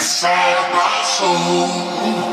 Inside my soul.